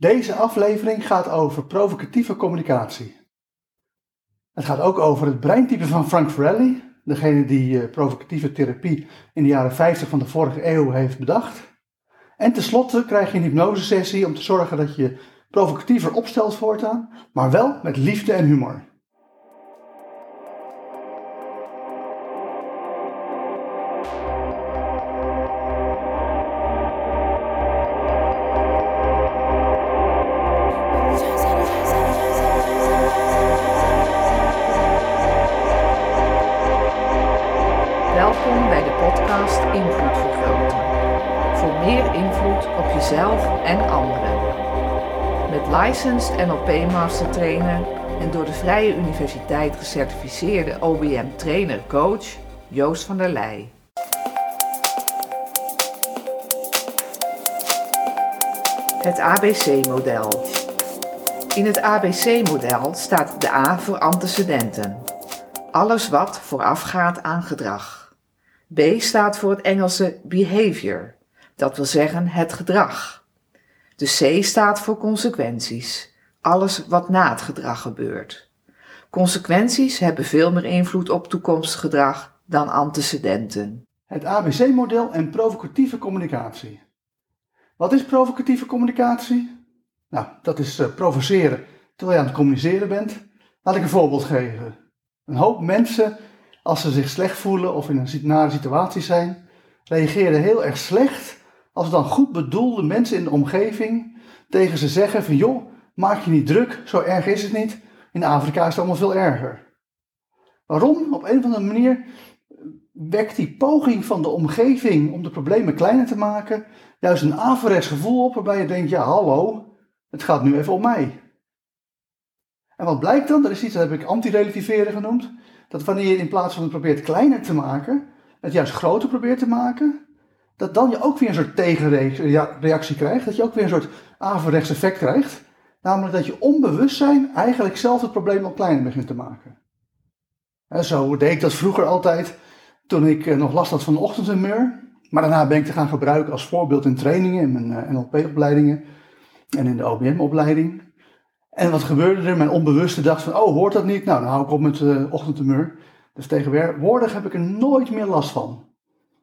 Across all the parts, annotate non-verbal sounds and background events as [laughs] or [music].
Deze aflevering gaat over provocatieve communicatie. Het gaat ook over het breintype van Frank Farrelly, degene die uh, provocatieve therapie in de jaren 50 van de vorige eeuw heeft bedacht. En tenslotte krijg je een hypnosesessie om te zorgen dat je provocatiever opstelt voortaan, maar wel met liefde en humor. Met licensed NLP Master Trainer en door de Vrije Universiteit gecertificeerde OBM Trainer Coach Joost van der Leij. Het ABC-model. In het ABC-model staat de A voor antecedenten. Alles wat voorafgaat aan gedrag. B staat voor het Engelse behavior, dat wil zeggen het gedrag. De C staat voor consequenties, alles wat na het gedrag gebeurt. Consequenties hebben veel meer invloed op toekomstig gedrag dan antecedenten. Het ABC-model en provocatieve communicatie. Wat is provocatieve communicatie? Nou, dat is uh, provoceren terwijl je aan het communiceren bent. Laat ik een voorbeeld geven. Een hoop mensen, als ze zich slecht voelen of in een nare situatie zijn, reageren heel erg slecht als dan goed bedoelde mensen in de omgeving tegen ze zeggen van joh, maak je niet druk, zo erg is het niet. In Afrika is het allemaal veel erger. Waarom? Op een of andere manier wekt die poging van de omgeving om de problemen kleiner te maken juist een averechts gevoel op waarbij je denkt, ja hallo, het gaat nu even om mij. En wat blijkt dan? Dat is iets dat heb ik anti-relativeren genoemd. Dat wanneer je in plaats van het probeert kleiner te maken, het juist groter probeert te maken, dat dan je ook weer een soort tegenreactie krijgt. Dat je ook weer een soort averechts effect krijgt. Namelijk dat je onbewustzijn eigenlijk zelf het probleem al kleiner begint te maken. En zo deed ik dat vroeger altijd toen ik eh, nog last had van de ochtendhumeur. Maar daarna ben ik te gaan gebruiken als voorbeeld in trainingen, in mijn eh, NLP-opleidingen en in de OBM-opleiding. En wat gebeurde er? Mijn onbewuste dacht van, oh, hoort dat niet? Nou, dan hou ik op met uh, ochtendhumeur. Dus tegenwoordig heb ik er nooit meer last van.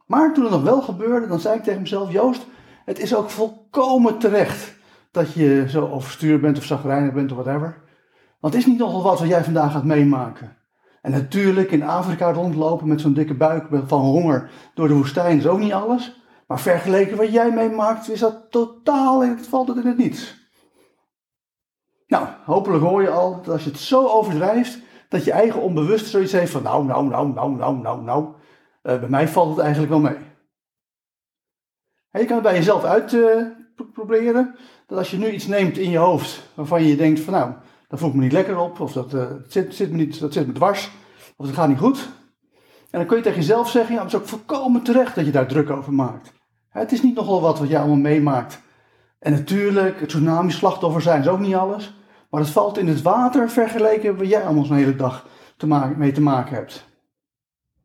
Maar toen het nog wel gebeurde, dan zei ik tegen mezelf, Joost, het is ook volkomen terecht dat je zo overstuur bent of zagrijnig bent of whatever. Want het is niet nogal wat wat jij vandaag gaat meemaken. En natuurlijk in Afrika rondlopen met zo'n dikke buik van honger door de woestijn is ook niet alles. Maar vergeleken wat jij meemaakt, is dat totaal, het valt het in het niets. Nou, hopelijk hoor je al dat als je het zo overdrijft, dat je eigen onbewust zoiets heeft van nou, nou, nou, nou, nou, nou, nou. Uh, bij mij valt het eigenlijk wel mee. Je kan het bij jezelf uitproberen. Uh, dat als je nu iets neemt in je hoofd waarvan je denkt van nou, dat voel ik me niet lekker op, of dat, uh, zit, zit me niet, dat zit me dwars, of dat gaat niet goed. En dan kun je tegen jezelf zeggen, ja, het is ook volkomen terecht dat je daar druk over maakt. Het is niet nogal wat wat jij allemaal meemaakt. En natuurlijk, het tsunami-slachtoffer zijn is ook niet alles. Maar het valt in het water vergeleken wat jij allemaal zo'n hele dag te maken, mee te maken hebt.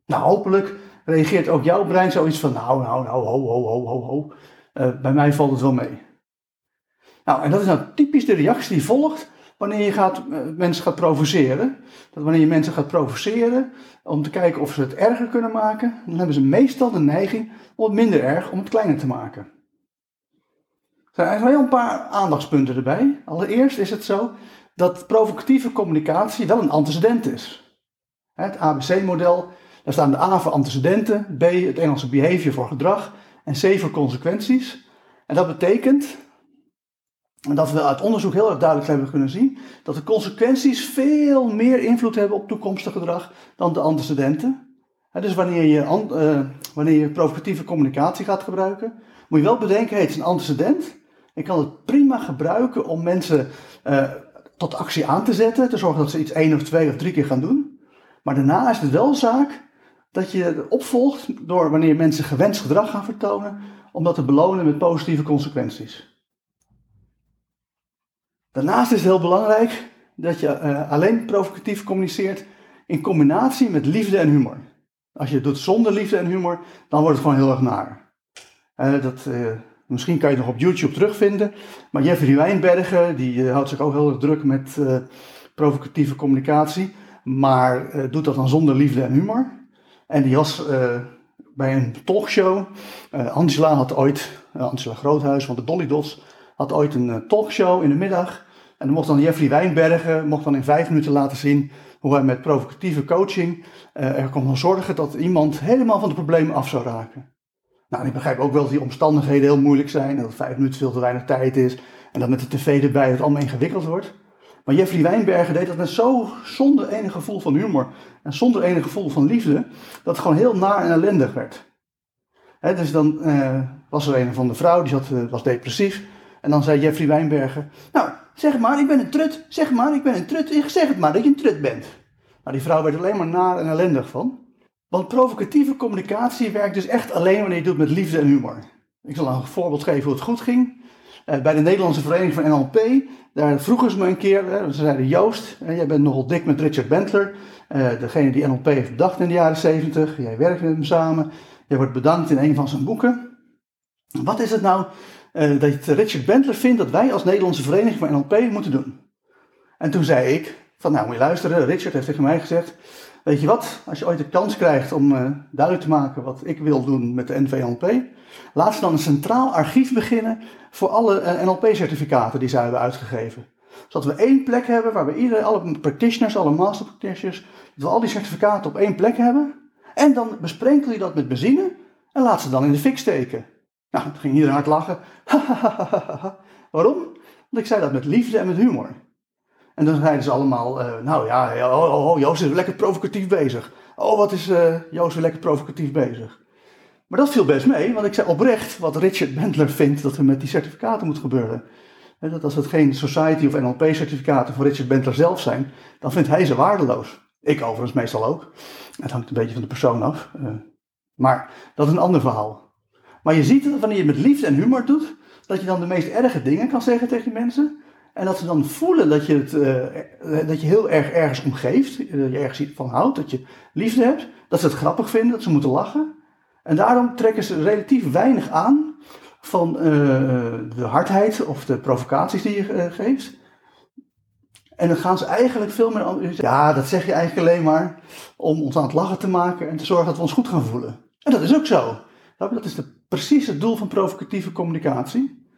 Nou, hopelijk reageert ook jouw brein zoiets van, nou, nou, nou, ho, ho, ho, ho, ho. Uh, bij mij valt het wel mee. Nou, en dat is nou typisch de reactie die volgt wanneer je gaat, uh, mensen gaat provoceren. Dat wanneer je mensen gaat provoceren om te kijken of ze het erger kunnen maken, dan hebben ze meestal de neiging om het minder erg, om het kleiner te maken. Er zijn eigenlijk wel een paar aandachtspunten erbij. Allereerst is het zo dat provocatieve communicatie wel een antecedent is. Het ABC-model, daar staan de A voor antecedenten, B het Engelse behavior voor gedrag en C voor consequenties. En dat betekent, en dat we uit onderzoek heel erg duidelijk hebben kunnen zien, dat de consequenties veel meer invloed hebben op toekomstig gedrag dan de antecedenten. dus wanneer je, uh, wanneer je provocatieve communicatie gaat gebruiken, moet je wel bedenken, het is een antecedent. Ik kan het prima gebruiken om mensen uh, tot actie aan te zetten, te zorgen dat ze iets één of twee of drie keer gaan doen. Maar daarna is het wel zaak dat je opvolgt door wanneer mensen gewenst gedrag gaan vertonen, om dat te belonen met positieve consequenties. Daarnaast is het heel belangrijk dat je uh, alleen provocatief communiceert in combinatie met liefde en humor. Als je het doet zonder liefde en humor, dan wordt het gewoon heel erg naar. Uh, dat, Misschien kan je het nog op YouTube terugvinden. Maar Jeffrey Wijnbergen, die houdt zich ook heel erg druk met provocatieve communicatie. Maar doet dat dan zonder liefde en humor. En die was bij een talkshow. Angela had ooit, Angela Groothuis van de Dolly Dots, had ooit een talkshow in de middag. En dan mocht dan Jeffrey Wijnbergen mocht dan in vijf minuten laten zien hoe hij met provocatieve coaching er kon zorgen dat iemand helemaal van de problemen af zou raken. Nou, ik begrijp ook wel dat die omstandigheden heel moeilijk zijn en dat vijf minuten veel te weinig tijd is en dat met de tv erbij het allemaal ingewikkeld wordt. Maar Jeffrey Wijnbergen deed dat met zo zonder enig gevoel van humor en zonder enig gevoel van liefde, dat het gewoon heel naar en ellendig werd. dus dan uh, was er een van de vrouw, die zat, uh, was depressief. En dan zei Jeffrey Wijnbergen, nou, Zeg maar, ik ben een trut. Zeg maar, ik ben een trut. Zeg het maar dat je een trut bent. Nou, die vrouw werd alleen maar naar en ellendig van. Want provocatieve communicatie werkt dus echt alleen wanneer je het doet met liefde en humor. Ik zal een voorbeeld geven hoe het goed ging. Uh, bij de Nederlandse Vereniging van NLP, daar vroegen ze me een keer, ze zeiden Joost, jij bent nogal dik met Richard Bentler, uh, degene die NLP heeft bedacht in de jaren 70, jij werkt met hem samen, jij wordt bedankt in een van zijn boeken. Wat is het nou uh, dat Richard Bentler vindt dat wij als Nederlandse Vereniging van NLP moeten doen. En toen zei ik, van nou moet je luisteren, Richard heeft tegen mij gezegd, weet je wat, als je ooit de kans krijgt om duidelijk te maken wat ik wil doen met de NVNLP, laat ze dan een centraal archief beginnen voor alle uh, NLP-certificaten die zij hebben uitgegeven. Zodat we één plek hebben waar we iedereen, alle practitioners, alle master practitioners, dat we al die certificaten op één plek hebben. En dan besprenkel je dat met benzine en laat ze dan in de fik steken. Nou, toen ging iedereen hard lachen. [laughs] Waarom? Want ik zei dat met liefde en met humor. En dan zeiden ze allemaal, uh, nou ja, oh, oh, oh, is lekker provocatief bezig. Oh, wat is uh, weer lekker provocatief bezig. Maar dat viel best mee, want ik zei oprecht wat Richard Bentler vindt dat er met die certificaten moet gebeuren. En dat als het geen Society of NLP-certificaten van Richard Bentler zelf zijn, dan vindt hij ze waardeloos. Ik overigens meestal ook. Het hangt een beetje van de persoon af. Uh, maar dat is een ander verhaal. Maar je ziet dat wanneer je het met liefde en humor doet, dat je dan de meest erge dingen kan zeggen tegen mensen. En dat ze dan voelen dat je, het, uh, dat je heel erg ergens omgeeft, dat je ergens van houdt, dat je liefde hebt. Dat ze het grappig vinden, dat ze moeten lachen. En daarom trekken ze relatief weinig aan van uh, de hardheid of de provocaties die je uh, geeft. En dan gaan ze eigenlijk veel meer. Ja, dat zeg je eigenlijk alleen maar om ons aan het lachen te maken en te zorgen dat we ons goed gaan voelen. En dat is ook zo. Dat is de, precies het doel van provocatieve communicatie.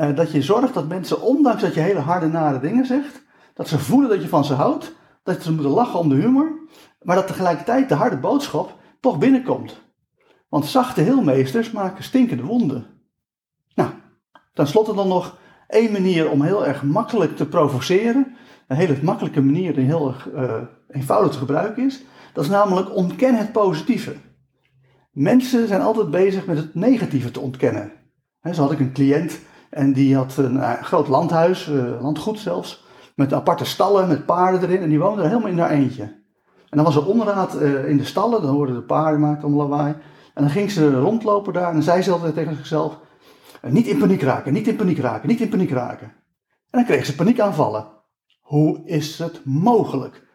Uh, dat je zorgt dat mensen, ondanks dat je hele harde, nare dingen zegt, dat ze voelen dat je van ze houdt, dat ze moeten lachen om de humor, maar dat tegelijkertijd de harde boodschap toch binnenkomt. Want zachte heelmeesters maken stinkende wonden. Nou, tenslotte dan nog één manier om heel erg makkelijk te provoceren. Een hele makkelijke manier die heel erg uh, eenvoudig te gebruiken is. Dat is namelijk ontken het positieve. Mensen zijn altijd bezig met het negatieve te ontkennen. zo had ik een cliënt en die had een uh, groot landhuis, uh, landgoed zelfs, met aparte stallen met paarden erin en die woonde er helemaal in haar eentje. En dan was er onderraad uh, in de stallen, dan hoorden de paarden maken om lawaai. En dan ging ze rondlopen daar en zei ze altijd tegen zichzelf, niet in paniek raken, niet in paniek raken, niet in paniek raken. En dan kreeg ze paniekaanvallen. Hoe is het mogelijk?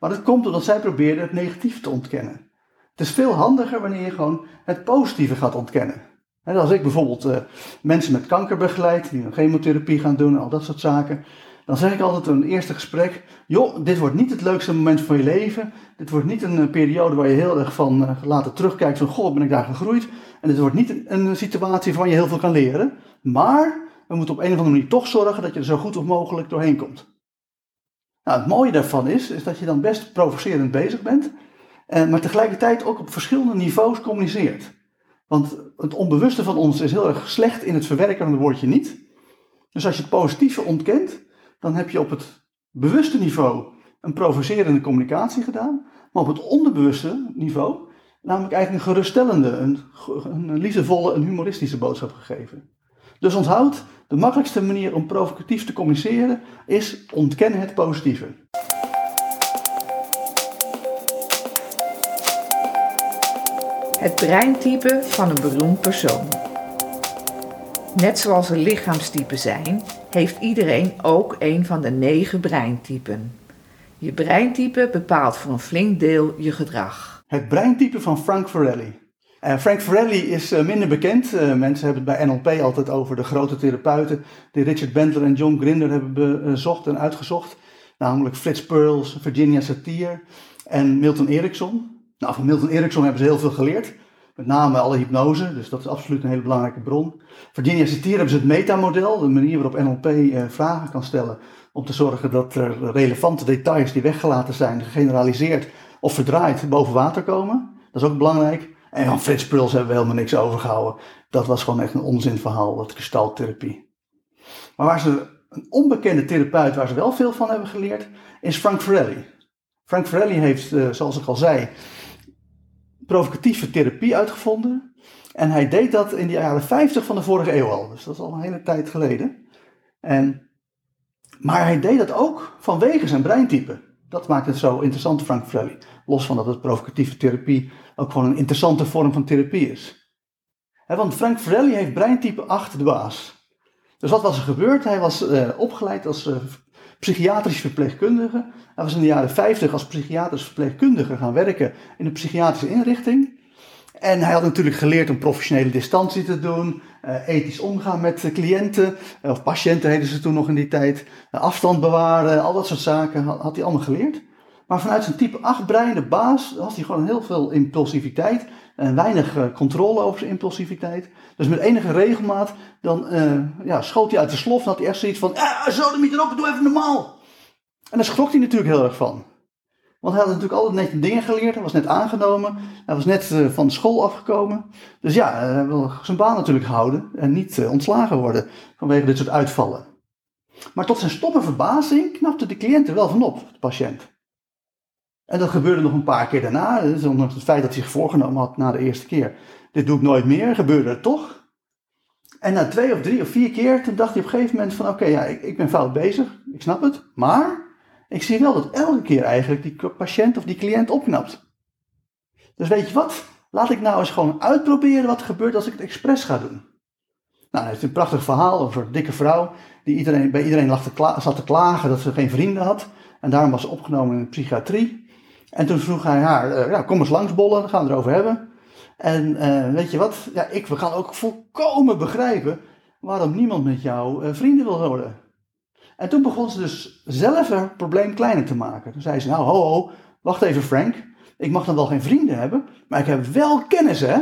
Maar dat komt omdat zij probeerde het negatief te ontkennen. Het is veel handiger wanneer je gewoon het positieve gaat ontkennen. als ik bijvoorbeeld uh, mensen met kanker begeleid, die een chemotherapie gaan doen en al dat soort zaken, dan zeg ik altijd in een eerste gesprek: joh, dit wordt niet het leukste moment van je leven. Dit wordt niet een, periode waar je heel erg van uh, later terugkijkt van goh, ben ik daar gegroeid. En dit wordt niet een, een situatie waarvan je heel veel kan leren. Maar we moeten op een of andere manier toch zorgen dat je er zo goed mogelijk doorheen komt. Nou, het mooie daarvan is, is dat je dan best provocerend bezig bent. Eh, maar tegelijkertijd ook op verschillende niveaus communiceert. Want het onbewuste van ons is heel erg slecht in het verwerken van het woordje niet. Dus als je het positieve ontkent, dan heb je op het bewuste niveau een provocerende communicatie gedaan. Maar op het onderbewuste niveau, namelijk eigenlijk een geruststellende, een, een liefdevolle, een humoristische boodschap gegeven. Dus onthoud, de makkelijkste manier om provocatief te communiceren is ontkennen het positieve. Het breintype van een beroemd persoon. Net zoals er lichaamstypen zijn, heeft iedereen ook een van de negen breintypen. Je breintype bepaalt voor een flink deel je gedrag. Het breintype van Frank Farelli. Uh, Frank Farrelly is uh, minder bekend. Uh, mensen hebben het bij NLP altijd over de grote therapeuten die Richard Bentler en John Grinder hebben bezocht en uitgezocht. Namelijk Fritz Perls, Virginia Satir en Milton Erickson. Nou, van Milton Erickson hebben ze heel veel geleerd. Met name alle hypnose, dus dat is absoluut een hele belangrijke bron. Virginia Satir hebben ze het metamodel, de manier waarop NLP vragen kan stellen om te zorgen dat er relevante details die weggelaten zijn, gegeneraliseerd of verdraaid boven water komen. Dat is ook belangrijk. En van Frits Pruls hebben we helemaal niks overgehouden. Dat was gewoon echt een onzinverhaal, dat kristaltherapie. Maar waar ze een onbekende therapeut, waar ze wel veel van hebben geleerd, is Frank Farrelly. Frank Farrelly heeft, eh, zoals ik al zei, provocatieve therapie uitgevonden. En hij deed dat in de jaren 50 van de vorige eeuw al. Dus dat is al een hele tijd geleden. En, maar hij deed dat ook vanwege zijn breintype. Dat maakt het zo interessant, Frank Farrelly. Los van dat het provocatieve therapie ook gewoon een interessante vorm van therapie is. want Frank Farrelly heeft breintype 8 de baas. Dus wat was er gebeurd? Hij was uh, opgeleid als uh, psychiatrisch verpleegkundige. Hij was in de jaren 50 als psychiatrisch verpleegkundige gaan werken in een psychiatrische inrichting. En hij had natuurlijk geleerd om professionele distantie te doen, uh, ethisch omgaan met cliënten, of patiënten heten ze toen nog in die tijd, afstand bewaren, al dat soort zaken had, hij allemaal geleerd. Maar vanuit zijn type 8 brein, de baas, had hij gewoon heel veel impulsiviteit weinig uh, controle over zijn impulsiviteit. Dus met enige regelmaat, dan uh, ja, schoot hij uit de slof en had hij echt zoiets van, ah, zo, moet erop, doe even normaal. En daar schrok hij natuurlijk heel erg van. Want hij had natuurlijk altijd net dingen geleerd, hij was net aangenomen, hij was net uh, van de school afgekomen. Dus ja, hij wil zijn baan natuurlijk houden en niet ontslagen worden vanwege dit soort uitvallen. Maar tot zijn stomme verbazing knapte de cliënt er wel van op, de patiënt. En dat gebeurde nog een paar keer daarna. Dus ondanks het feit dat hij zich voorgenomen had na de eerste keer. Dit doe ik nooit meer, gebeurde het toch. En na twee of drie of vier keer, toen dacht hij op een gegeven moment van oké, ja, ik, ik ben fout bezig, ik snap het. Maar ik zie wel dat elke keer eigenlijk die patiënt of die cliënt opknapt. Dus weet je wat? Laat ik nou eens gewoon uitproberen wat er gebeurt als ik het expres ga doen. Nou, hij heeft een prachtig verhaal over een dikke vrouw die iedereen, bij iedereen lag zat te klagen dat ze geen vrienden had. En daarom was ze opgenomen in de psychiatrie. En toen vroeg hij haar, uh, ja, kom eens langs bollen, dan gaan we het erover hebben. En uh, weet je wat, ja, ik we gaan ook volkomen begrijpen waarom niemand met jou uh, vrienden wil worden. En toen begon ze dus zelf het probleem kleiner te maken. Toen zei ze, nou ho ho, wacht even Frank, ik mag dan wel geen vrienden hebben, maar ik heb wel kennis hè.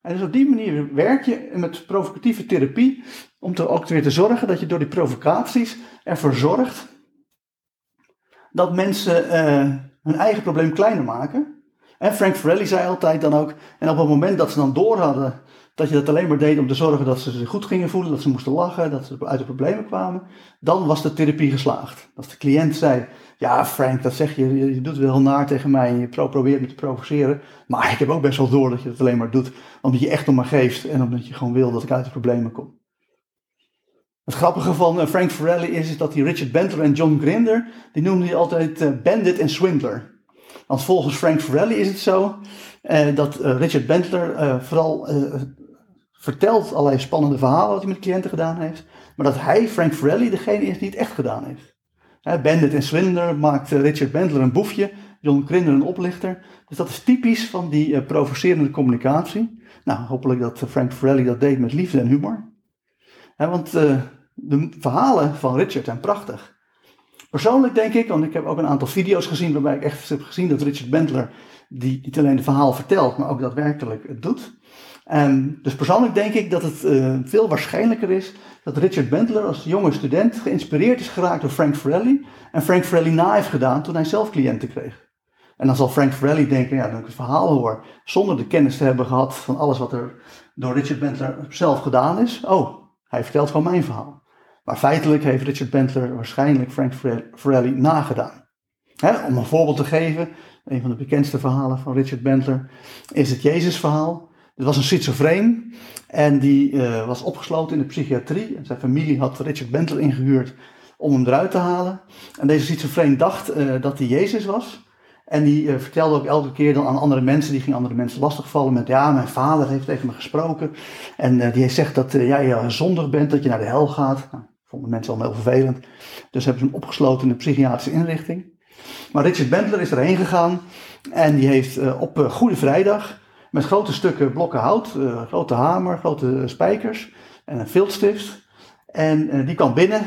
En dus op die manier werk je met provocatieve therapie om er ook weer te zorgen dat je door die provocaties ervoor zorgt dat mensen hun eigen probleem kleiner maken. En Frank Farrelly zei altijd dan ook, en op het moment dat ze dan door hadden dat je dat alleen maar deed om te zorgen dat ze zich goed gingen voelen, dat ze moesten lachen, dat ze uit de problemen kwamen, dan was de therapie geslaagd. Als de cliënt zei, ja Frank, dat zeg je, je doet wel naar tegen mij en je probeert me te provoceren, maar ik heb ook best wel door dat je het alleen maar doet omdat je echt om me geeft en omdat je gewoon wil dat ik uit de problemen kom. Het grappige van eh, Frank Farrelly is, dat die Richard Bentler en John Grinder, die noemde hij altijd uh, bandit en swindler. Want volgens Frank Farrelly is het zo uh, dat uh, Richard Bentler vooral vertelt allerlei spannende verhalen wat hij met cliënten gedaan heeft. Maar dat hij, Frank Farrelly, degene is die het echt gedaan heeft. bandit en swindler maakt Richard Bentler een boefje, John Grinder een oplichter. Dus dat is typisch van die provocerende communicatie. Nou, hopelijk dat Frank Farrelly dat deed met liefde en humor. want de verhalen van Richard zijn prachtig. Persoonlijk denk ik, want ik heb ook een aantal video's gezien waarbij ik echt heb gezien dat Richard Bentler die niet alleen het verhaal vertelt, maar ook daadwerkelijk het doet. En dus persoonlijk denk ik dat het uh, veel waarschijnlijker is dat Richard Bentler als jonge student geïnspireerd is geraakt door Frank Farrelly en Frank Farrelly na heeft gedaan toen hij zelf cliënten kreeg. En dan zal Frank Farrelly denken, ja, dat ik het verhaal hoor, zonder de kennis te hebben gehad van alles wat er door Richard Bentler zelf gedaan is. Oh, hij vertelt gewoon mijn verhaal. Maar feitelijk heeft Richard Bentler waarschijnlijk Frank Farrelly nagedaan. om een voorbeeld te geven, een van de bekendste verhalen van Richard Bentler is het Jezusverhaal. Het was een schizofreen en die uh, was opgesloten in de psychiatrie. En zijn familie had Richard Bentler ingehuurd om hem eruit te halen. En deze schizofreen dacht uh, dat hij Jezus was. En die uh, vertelde ook elke keer dan aan andere mensen, die ging andere mensen lastigvallen met, ja, mijn vader heeft tegen me gesproken. En die zegt dat jij zondig bent, dat je naar de hel gaat. Nou, vonden mensen allemaal heel vervelend. Dus hebben ze hem opgesloten in een psychiatrische inrichting. Maar Richard Bentler is erheen gegaan en die heeft uh, op uh, Goede Vrijdag met grote stukken blokken hout, uh, grote hamer, grote spijkers en een viltstift. En uh, die kwam binnen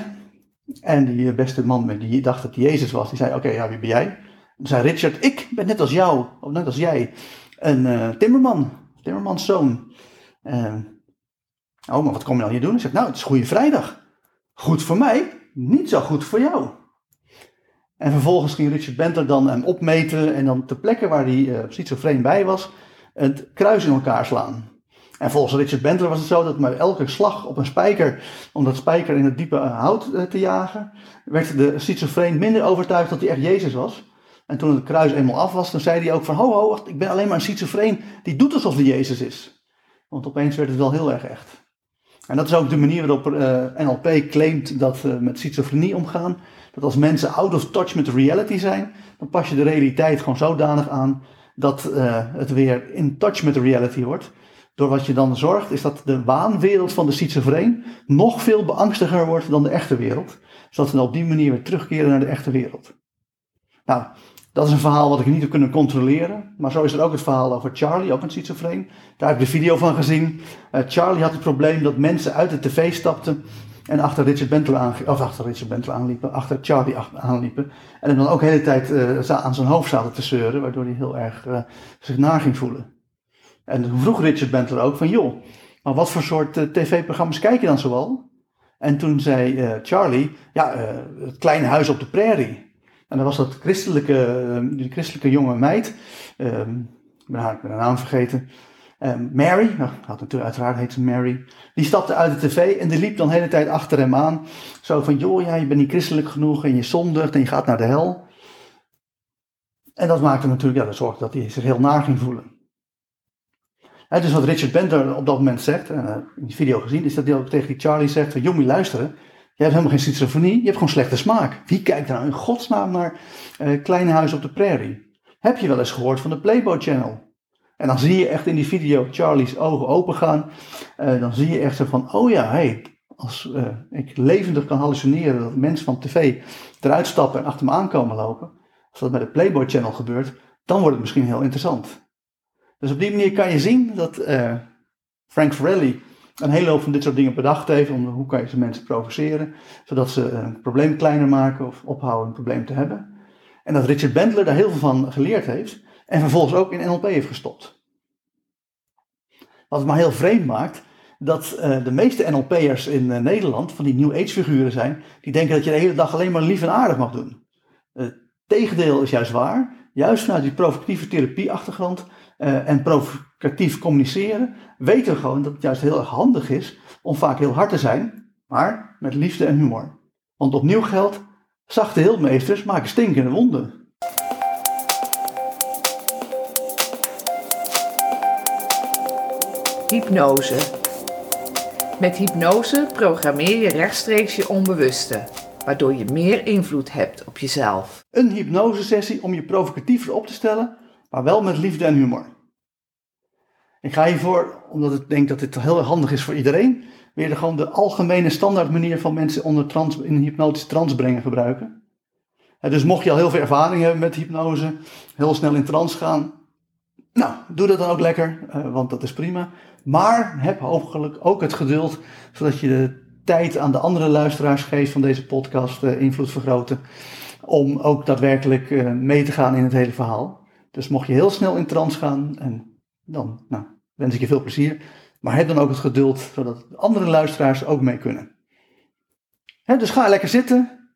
en die beste man die dacht dat hij Jezus was, die zei, oké, ja, wie ben jij? Toen zei Richard, ik ben net als jou, of net als jij, een uh, timmerman, timmermanszoon. oh, maar wat kom je dan hier doen? Ik zeg, nou, het is Goede Vrijdag. Goed voor mij, niet zo goed voor jou. En vervolgens ging Richard Bentler dan hem opmeten en dan ter plekke waar hij uh, zo vreemd bij was, het kruis in elkaar slaan. En volgens Richard Bentler was het zo dat met elke slag op een spijker, om dat spijker in het diepe eh, hout uh, te jagen, werd de schizofreen minder overtuigd dat hij echt Jezus was. En toen het kruis eenmaal af was, dan zei hij ook van, ho ho, ik ben alleen maar een schizofreen die doet alsof hij Jezus is. Want opeens werd het wel heel erg echt. En dat is ook de manier waarop uh, NLP claimt dat we met schizofrenie omgaan. Dat als mensen out of touch met reality zijn, dan pas je de realiteit gewoon zodanig aan dat uh, het weer in touch met de reality wordt. Door wat je dan zorgt, is dat de waanwereld van de schizofreen nog veel beangstiger wordt dan de echte wereld. Zodat we op die manier weer terugkeren naar de echte wereld. Nou, dat is een verhaal wat ik niet heb kunnen controleren. Maar zo is er ook het verhaal over Charlie, ook een schizofreen. Daar heb ik de video van gezien. Uh, Charlie had het probleem dat mensen uit de tv stapten en achter Richard of achter Richard aanliepen, achter Charlie aanliepen. En hem dan ook de hele tijd uh, aan zijn hoofd zaten te zeuren, waardoor hij heel erg uh, zich naar ging voelen. En toen vroeg Richard Bentley ook van, joh, maar wat voor soort tv-programma's kijk je dan zoal? En toen zei Charlie, ja, het kleine huis op de prairie. En dan was dat christelijke, ehm, die christelijke jonge meid, um, ik ben haar, naam vergeten, um, Mary, nou, had natuurlijk, uiteraard heet ze Mary, die stapte uit de tv en die liep dan de hele tijd achter hem aan. Zo van, joh, ja, je bent niet christelijk genoeg en je zondigt en je gaat naar de hel. En dat maakte natuurlijk, ja, dat zorgde dat hij zich heel naar ging voelen. Het is wat Richard Bender op dat moment zegt, en, uh, in die video gezien, is dat hij ook tegen die Charlie zegt van, jongen, luisteren, je hebt helemaal geen schizofrenie, je hebt gewoon slechte smaak. Wie kijkt nou in godsnaam naar uh, Kleine Huis op de Prairie? Heb je wel eens gehoord van de Playboy Channel? En dan zie je echt in die video Charlie's ogen open gaan. Uh, dan zie je echt zo van, oh ja, hey, als uh, ik levendig kan hallucineren dat mensen van tv eruit stappen en achter me aankomen lopen. Als dat bij de Playboy Channel gebeurt, dan wordt het misschien heel interessant. Dus op die manier kan je zien dat Frank Farrelly een hele hoop van dit soort dingen bedacht heeft. Om hoe kan je ze mensen provoceren, zodat ze een probleem kleiner maken of ophouden een probleem te hebben. En dat Richard Bendler daar heel veel van geleerd heeft en vervolgens ook in NLP heeft gestopt. Wat het maar heel vreemd maakt, dat uh, de meeste NLP'ers in uh, Nederland, van die New Age figuren zijn, die denken dat je de hele dag alleen maar lief en aardig mag doen. Het tegendeel is juist waar. Juist vanuit die provocatieve therapieachtergrond uh, en provocatief communiceren, weten we gewoon dat het juist heel erg handig is om vaak heel hard te zijn, maar met liefde en humor. Want opnieuw geldt, zachte heelmeesters maken stinkende wonden. Hypnose. Met hypnose programmeer je rechtstreeks je onbewuste, waardoor je meer invloed hebt op jezelf. Een hypnosesessie om je provocatiever op te stellen, maar wel met liefde en humor. Ik ga hiervoor, omdat ik denk dat dit heel handig is voor iedereen, weer de, gewoon de algemene standaard manier van mensen onder trans, in hypnotische trance brengen gebruiken. dus mocht je al heel veel ervaring hebben met hypnose, heel snel in trance gaan, nou, doe dat dan ook lekker, uh, want dat is prima. Maar heb hopelijk ook het geduld, zodat je de tijd aan de andere luisteraars geeft van deze podcast uh, invloed vergroten, om ook daadwerkelijk uh, mee te gaan in het hele verhaal. Dus mocht je heel snel in trance gaan, en dan nou, wens ik je veel plezier. Maar heb dan ook het geduld, zodat andere luisteraars ook mee kunnen. dus ga lekker zitten.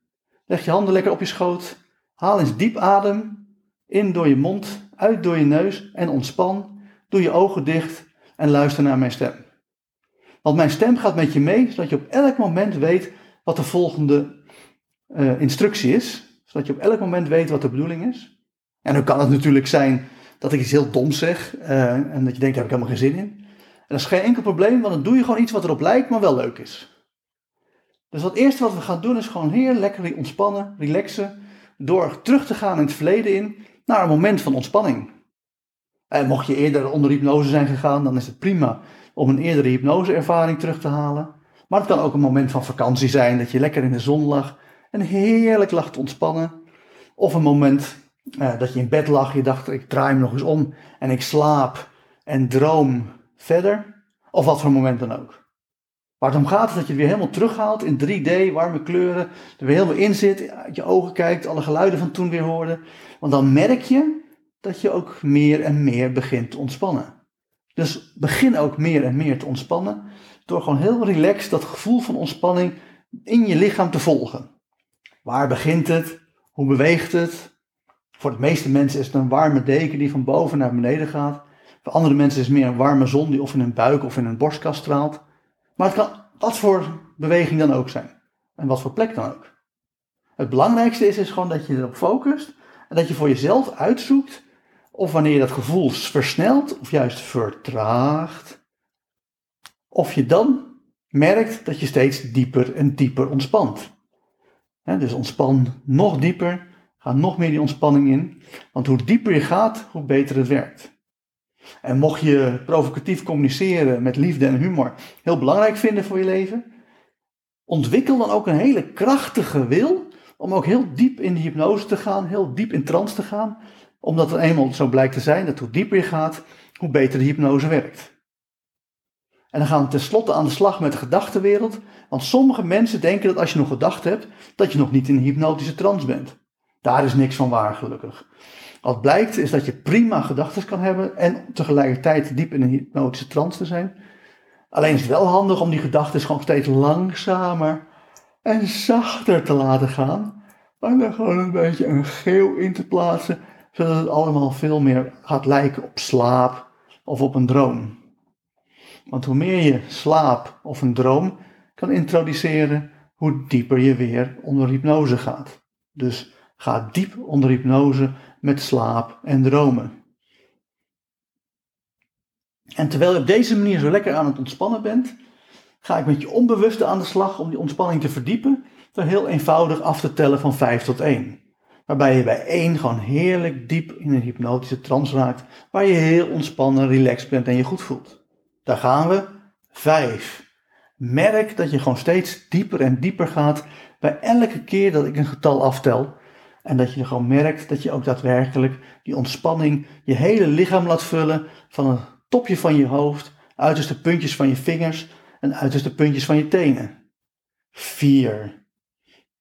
Leg je handen lekker op je schoot. Haal eens diep adem. In door je mond, uit door je neus en ontspan. Doe je ogen dicht en luister naar mijn stem. Want mijn stem gaat met je mee, zodat je op elk moment weet wat de volgende uh, instructie is. Zodat je op elk moment weet wat de bedoeling is. En dan kan het natuurlijk zijn dat ik iets heel doms zeg uh, en dat je denkt, daar heb ik helemaal geen zin in. En dat is geen enkel probleem, want dan doe je gewoon iets wat erop lijkt, maar wel leuk is. Dus het eerste wat we gaan doen is gewoon heel lekker ontspannen, relaxen, door terug te gaan in het verleden in, naar een moment van ontspanning. En mocht je eerder onder hypnose zijn gegaan, dan is het prima om een eerdere hypnoseervaring terug te halen. Maar het kan ook een moment van vakantie zijn, dat je lekker in de zon lag en heerlijk lag te ontspannen. Of een moment uh, dat je in bed lag, je dacht ik draai hem nog eens om en ik slaap. en droom verder, of wat voor moment dan ook. Waar het om gaat is dat je het weer helemaal terughaalt in 3D, warme kleuren, er weer helemaal in zit, uit je ogen kijkt, alle geluiden van toen weer hoorde. Want dan merk je dat je ook meer en meer begint te ontspannen. Dus begin ook meer en meer te ontspannen door gewoon heel relaxed dat gevoel van ontspanning in je lichaam te volgen. Waar begint het? Hoe beweegt het? Voor de meeste mensen is het een warme deken die van boven naar beneden gaat. Voor andere mensen is het meer een warme zon die of in hun buik of in hun borstkas straalt. Maar het kan wat voor beweging dan ook zijn. En wat voor plek dan ook. Het belangrijkste is, is gewoon dat je erop focust en dat je voor jezelf uitzoekt of wanneer je dat gevoel versnelt of juist vertraagt. Of je dan merkt dat je steeds dieper en dieper ontspant. dus ontspan nog dieper, ga nog meer die ontspanning in. Want hoe dieper je gaat, hoe beter het werkt. En mocht je provocatief communiceren met liefde en humor heel belangrijk vinden voor je leven, ontwikkel dan ook een hele krachtige wil om ook heel diep in de hypnose te gaan, heel diep in trance te gaan, omdat het eenmaal zo blijkt te zijn dat hoe dieper je gaat, hoe beter de hypnose werkt. En dan gaan we tenslotte aan de slag met de gedachtenwereld, want sommige mensen denken dat als je nog gedacht hebt, dat je nog niet in een hypnotische trance bent. Daar is niks van waar, gelukkig. Wat blijkt is dat je prima gedachten kan hebben en tegelijkertijd diep in een hypnotische trance te zijn. Alleen is het wel handig om die gedachten gewoon steeds langzamer en zachter te laten gaan. En er gewoon een beetje een geel in te plaatsen, zodat het allemaal veel meer gaat lijken op slaap of op een droom. Want hoe meer je slaap of een droom kan introduceren, hoe dieper je weer onder hypnose gaat. Dus ga diep onder hypnose met slaap en dromen. En terwijl je op deze manier zo lekker aan het ontspannen bent, ga ik met je onbewuste aan de slag om die ontspanning te verdiepen door heel eenvoudig af te tellen van 5 tot 1. Waarbij je bij 1 gewoon heerlijk diep in een hypnotische trance raakt, waar je heel ontspannen, relaxed bent en je goed voelt. Daar gaan we. 5. Merk dat je gewoon steeds dieper en dieper gaat bij elke keer dat ik een getal aftel. En dat je gewoon merkt dat je ook daadwerkelijk die ontspanning je hele lichaam laat vullen. Van het topje van je hoofd, uiterste puntjes van je vingers en uiterste puntjes van je tenen. 4.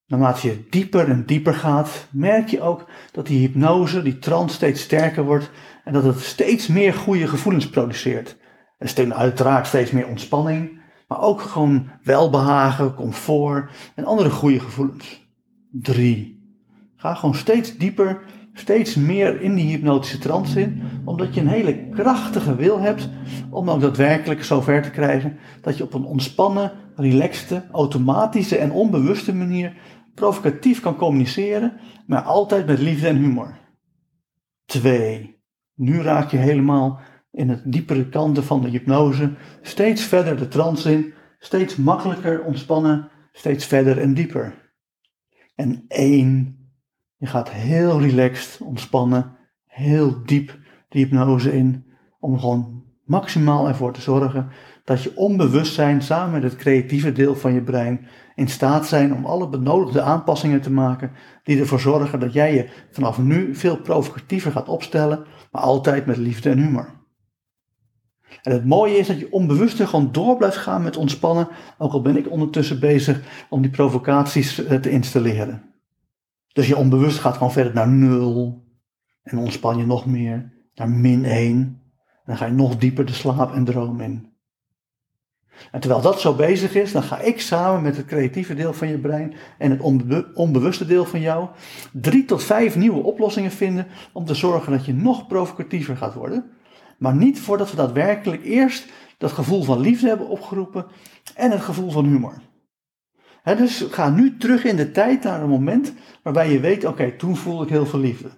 Naarmate je dieper en dieper gaat, merk je ook dat die hypnose, die trance steeds sterker wordt en dat het steeds meer goede gevoelens produceert. Er is uiteraard steeds meer ontspanning, maar ook gewoon welbehagen, comfort en andere goede gevoelens. 3. Ga gewoon steeds dieper, steeds meer in die hypnotische trance in, omdat je een hele krachtige wil hebt om ook daadwerkelijk zover te krijgen dat je op een ontspannen, relaxte, automatische en onbewuste manier provocatief kan communiceren, maar altijd met liefde en humor. 2. Nu raak je helemaal in het diepere kanten van de hypnose, steeds verder de trance in, steeds makkelijker ontspannen, steeds verder en dieper. En één, je gaat heel relaxed ontspannen, heel diep de hypnose in, om gewoon maximaal ervoor te zorgen dat je onbewustzijn samen met het creatieve deel van je brein in staat zijn om alle benodigde aanpassingen te maken die ervoor zorgen dat jij je vanaf nu veel provocatiever gaat opstellen, maar altijd met liefde en humor. En het mooie is dat je onbewust gewoon door blijft gaan met ontspannen, ook al ben ik ondertussen bezig om die provocaties eh, te installeren. Dus je onbewust gaat gewoon verder naar nul en ontspan je nog meer naar min 1. En dan ga je nog dieper de slaap en droom in. En terwijl dat zo bezig is, dan ga ik samen met het creatieve deel van je brein en het onbewuste deel van jou drie tot vijf nieuwe oplossingen vinden om te zorgen dat je nog provocatiever gaat worden maar niet voordat we daadwerkelijk eerst dat gevoel van liefde hebben opgeroepen en het gevoel van humor. Dus ga nu terug in de tijd naar een moment waarbij je weet, oké, toen voelde ik heel veel liefde.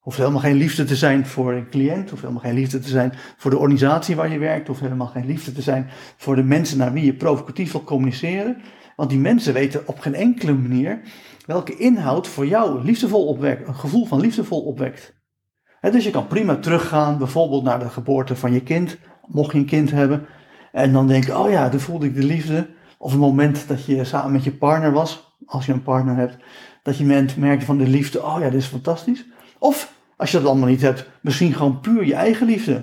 Hoeft helemaal geen liefde te zijn voor een cliënt, hoeft helemaal geen liefde te zijn voor de organisatie waar je werkt, hoeft helemaal geen liefde te zijn voor de mensen naar wie je provocatief wil communiceren. Want die mensen weten op geen enkele manier welke inhoud voor jou liefdevol opwekt, een gevoel van liefdevol opwekt dus je kan prima teruggaan, bijvoorbeeld naar de geboorte van je kind, mocht je een kind hebben. En dan denk je, oh ja, toen voelde ik de liefde. Of het moment dat je samen met je partner was, als je een partner hebt, dat je merkte van de liefde, oh ja, dit is fantastisch. Of als je dat allemaal niet hebt, misschien gewoon puur je eigen liefde.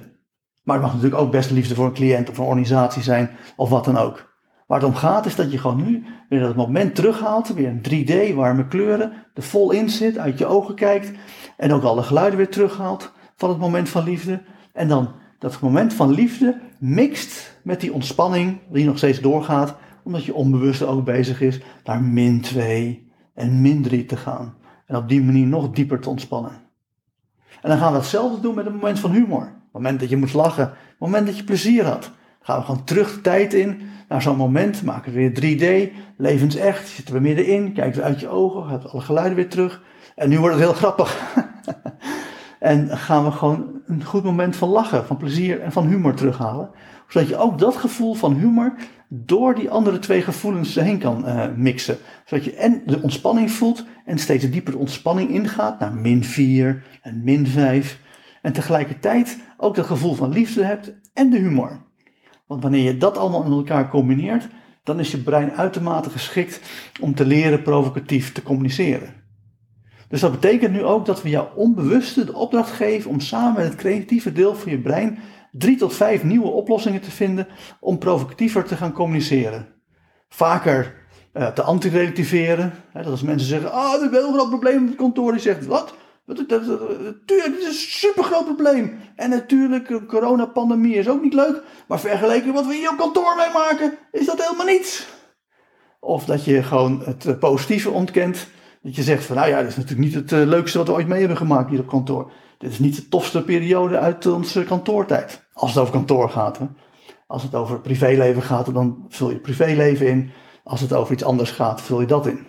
Maar het mag natuurlijk ook best liefde voor een cliënt of een organisatie zijn of wat dan ook. Waar het om gaat is dat je gewoon nu weer dat moment terughaalt, weer een 3D, warme kleuren, er vol in zit, uit je ogen kijkt en ook alle geluiden weer terughaalt van het moment van liefde. En dan dat moment van liefde mixt met die ontspanning die nog steeds doorgaat, omdat je onbewust ook bezig is naar min 2 en min 3 te gaan. En op die manier nog dieper te ontspannen. En dan gaan we hetzelfde doen met een moment van humor. Het moment dat je moet lachen, het moment dat je plezier had. gaan we gewoon terug de tijd in naar zo'n moment, maken we weer 3D, levensecht, zitten we middenin, kijken we uit je ogen, hebben alle geluiden weer terug. En nu wordt het heel grappig. [laughs] en gaan we gewoon een goed moment van lachen, van plezier en van humor terughalen. Zodat je ook dat gevoel van humor door die andere twee gevoelens heen kan uh, mixen. Zodat je en de ontspanning voelt en steeds dieper de ontspanning ingaat naar min 4 en min 5. En tegelijkertijd ook dat gevoel van liefde hebt en de humor. Want wanneer je dat allemaal met elkaar combineert, dan is je brein uitermate geschikt om te leren provocatief te communiceren. Dus dat betekent nu ook dat we jou onbewuste de opdracht geven om samen met het creatieve deel van je brein drie tot vijf nieuwe oplossingen te vinden om provocatiever te gaan communiceren. Vaker uh, te antirelativeren. Dat als mensen zeggen, ah, oh, er is een groot probleem op het kantoor. Die zegt, wat? Tuurlijk, dit is een super groot probleem. En natuurlijk, de coronapandemie is ook niet leuk. Maar vergeleken met wat we hier op kantoor meemaken, is dat helemaal niets. Of dat je gewoon het eh, positieve ontkent. Dat je zegt van, nou ja, dit is natuurlijk niet het eh, leukste wat we ooit mee hebben gemaakt hier op kantoor. Dit is niet de tofste periode uit onze kantoortijd. Als het over kantoor gaat. Als het over privéleven gaat, dan vul je privéleven in. Als het over iets anders gaat, vul je dat in.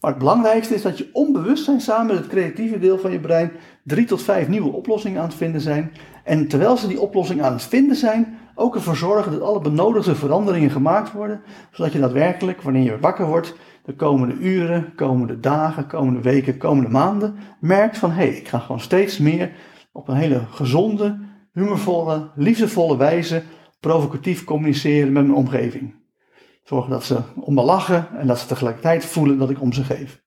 Maar het belangrijkste is dat je onbewustzijn samen met het creatieve deel van je brein drie tot vijf nieuwe oplossingen aan het vinden zijn. En terwijl ze die oplossing aan het vinden zijn, ook ervoor zorgen dat alle benodigde veranderingen gemaakt worden. Zodat je daadwerkelijk, wanneer je wakker wordt, de komende uren, komende dagen, komende weken, komende maanden, merkt van hé, hey, ik ga gewoon steeds meer op een hele gezonde, humorvolle, liefdevolle wijze provocatief communiceren met mijn omgeving. Zorgen dat ze om me lachen en dat ze tegelijkertijd voelen dat ik om ze geef.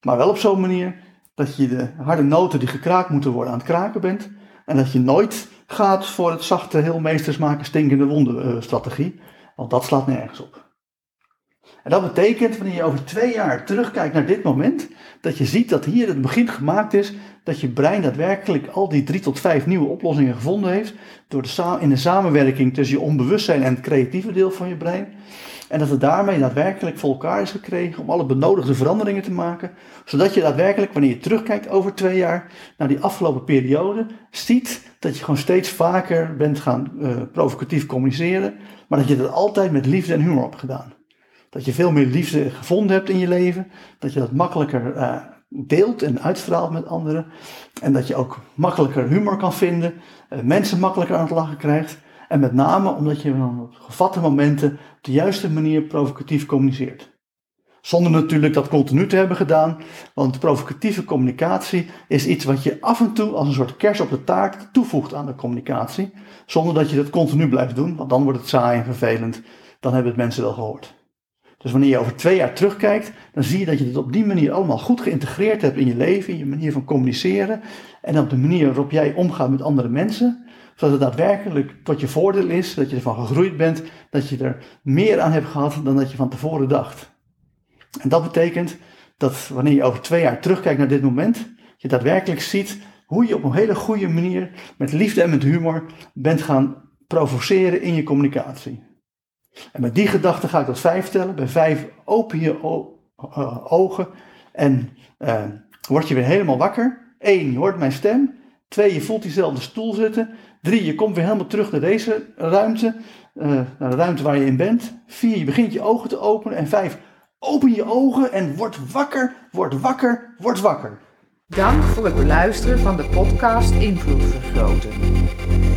Maar wel op zo'n manier dat je de harde noten die gekraakt moeten worden aan het kraken bent. En dat je nooit gaat voor het zachte, heel meesters maken, stinkende wonden strategie. Want dat slaat nergens op. En dat betekent, wanneer je over twee jaar terugkijkt naar dit moment, dat je ziet dat hier het begin gemaakt is, dat je brein daadwerkelijk al die drie tot vijf nieuwe oplossingen gevonden heeft, door de in de samenwerking tussen je onbewustzijn en het creatieve deel van je brein. En dat het daarmee daadwerkelijk voor elkaar is gekregen om alle benodigde veranderingen te maken, zodat je daadwerkelijk, wanneer je terugkijkt over twee jaar naar die afgelopen periode, ziet dat je gewoon steeds vaker bent gaan uh, provocatief communiceren, maar dat je dat altijd met liefde en humor hebt gedaan. Dat je veel meer liefde gevonden hebt in je leven. Dat je dat makkelijker uh, deelt en uitstraalt met anderen. En dat je ook makkelijker humor kan vinden. Uh, mensen makkelijker aan het lachen krijgt. En met name omdat je dan op gevatte momenten op de juiste manier provocatief communiceert. Zonder natuurlijk dat continu te hebben gedaan, want provocatieve communicatie is iets wat je af en toe als een soort kers op de taart toevoegt aan de communicatie, zonder dat je dat continu blijft doen, want dan wordt het saai en vervelend. Dan hebben het mensen wel gehoord. Dus wanneer je over twee jaar terugkijkt, dan zie je dat je het op die manier allemaal goed geïntegreerd hebt in je leven, in je manier van communiceren en op de manier waarop jij omgaat met andere mensen, zodat het daadwerkelijk tot je voordeel is, dat je ervan gegroeid bent, dat je er meer aan hebt gehad dan dat je van tevoren dacht. En dat betekent dat wanneer je over twee jaar terugkijkt naar dit moment, je daadwerkelijk ziet hoe je op een hele goede manier met liefde en met humor bent gaan provoceren in je communicatie. En met die gedachte ga ik tot vijf tellen. Bij vijf open je eh, ogen en uh, word je weer helemaal wakker. Eén, je hoort mijn stem. Twee, je voelt diezelfde stoel zitten. Drie, je komt weer helemaal terug naar deze ruimte. Uh, naar de ruimte waar je in bent. Vier, je begint je ogen te openen. En vijf, open je ogen en word wakker, word wakker, word wakker. Dank voor het beluisteren van de podcast Invloed Vergroten.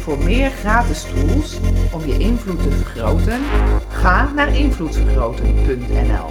Voor meer gratis tools om je invloed te vergroten, ga naar invloedvergroten.nl.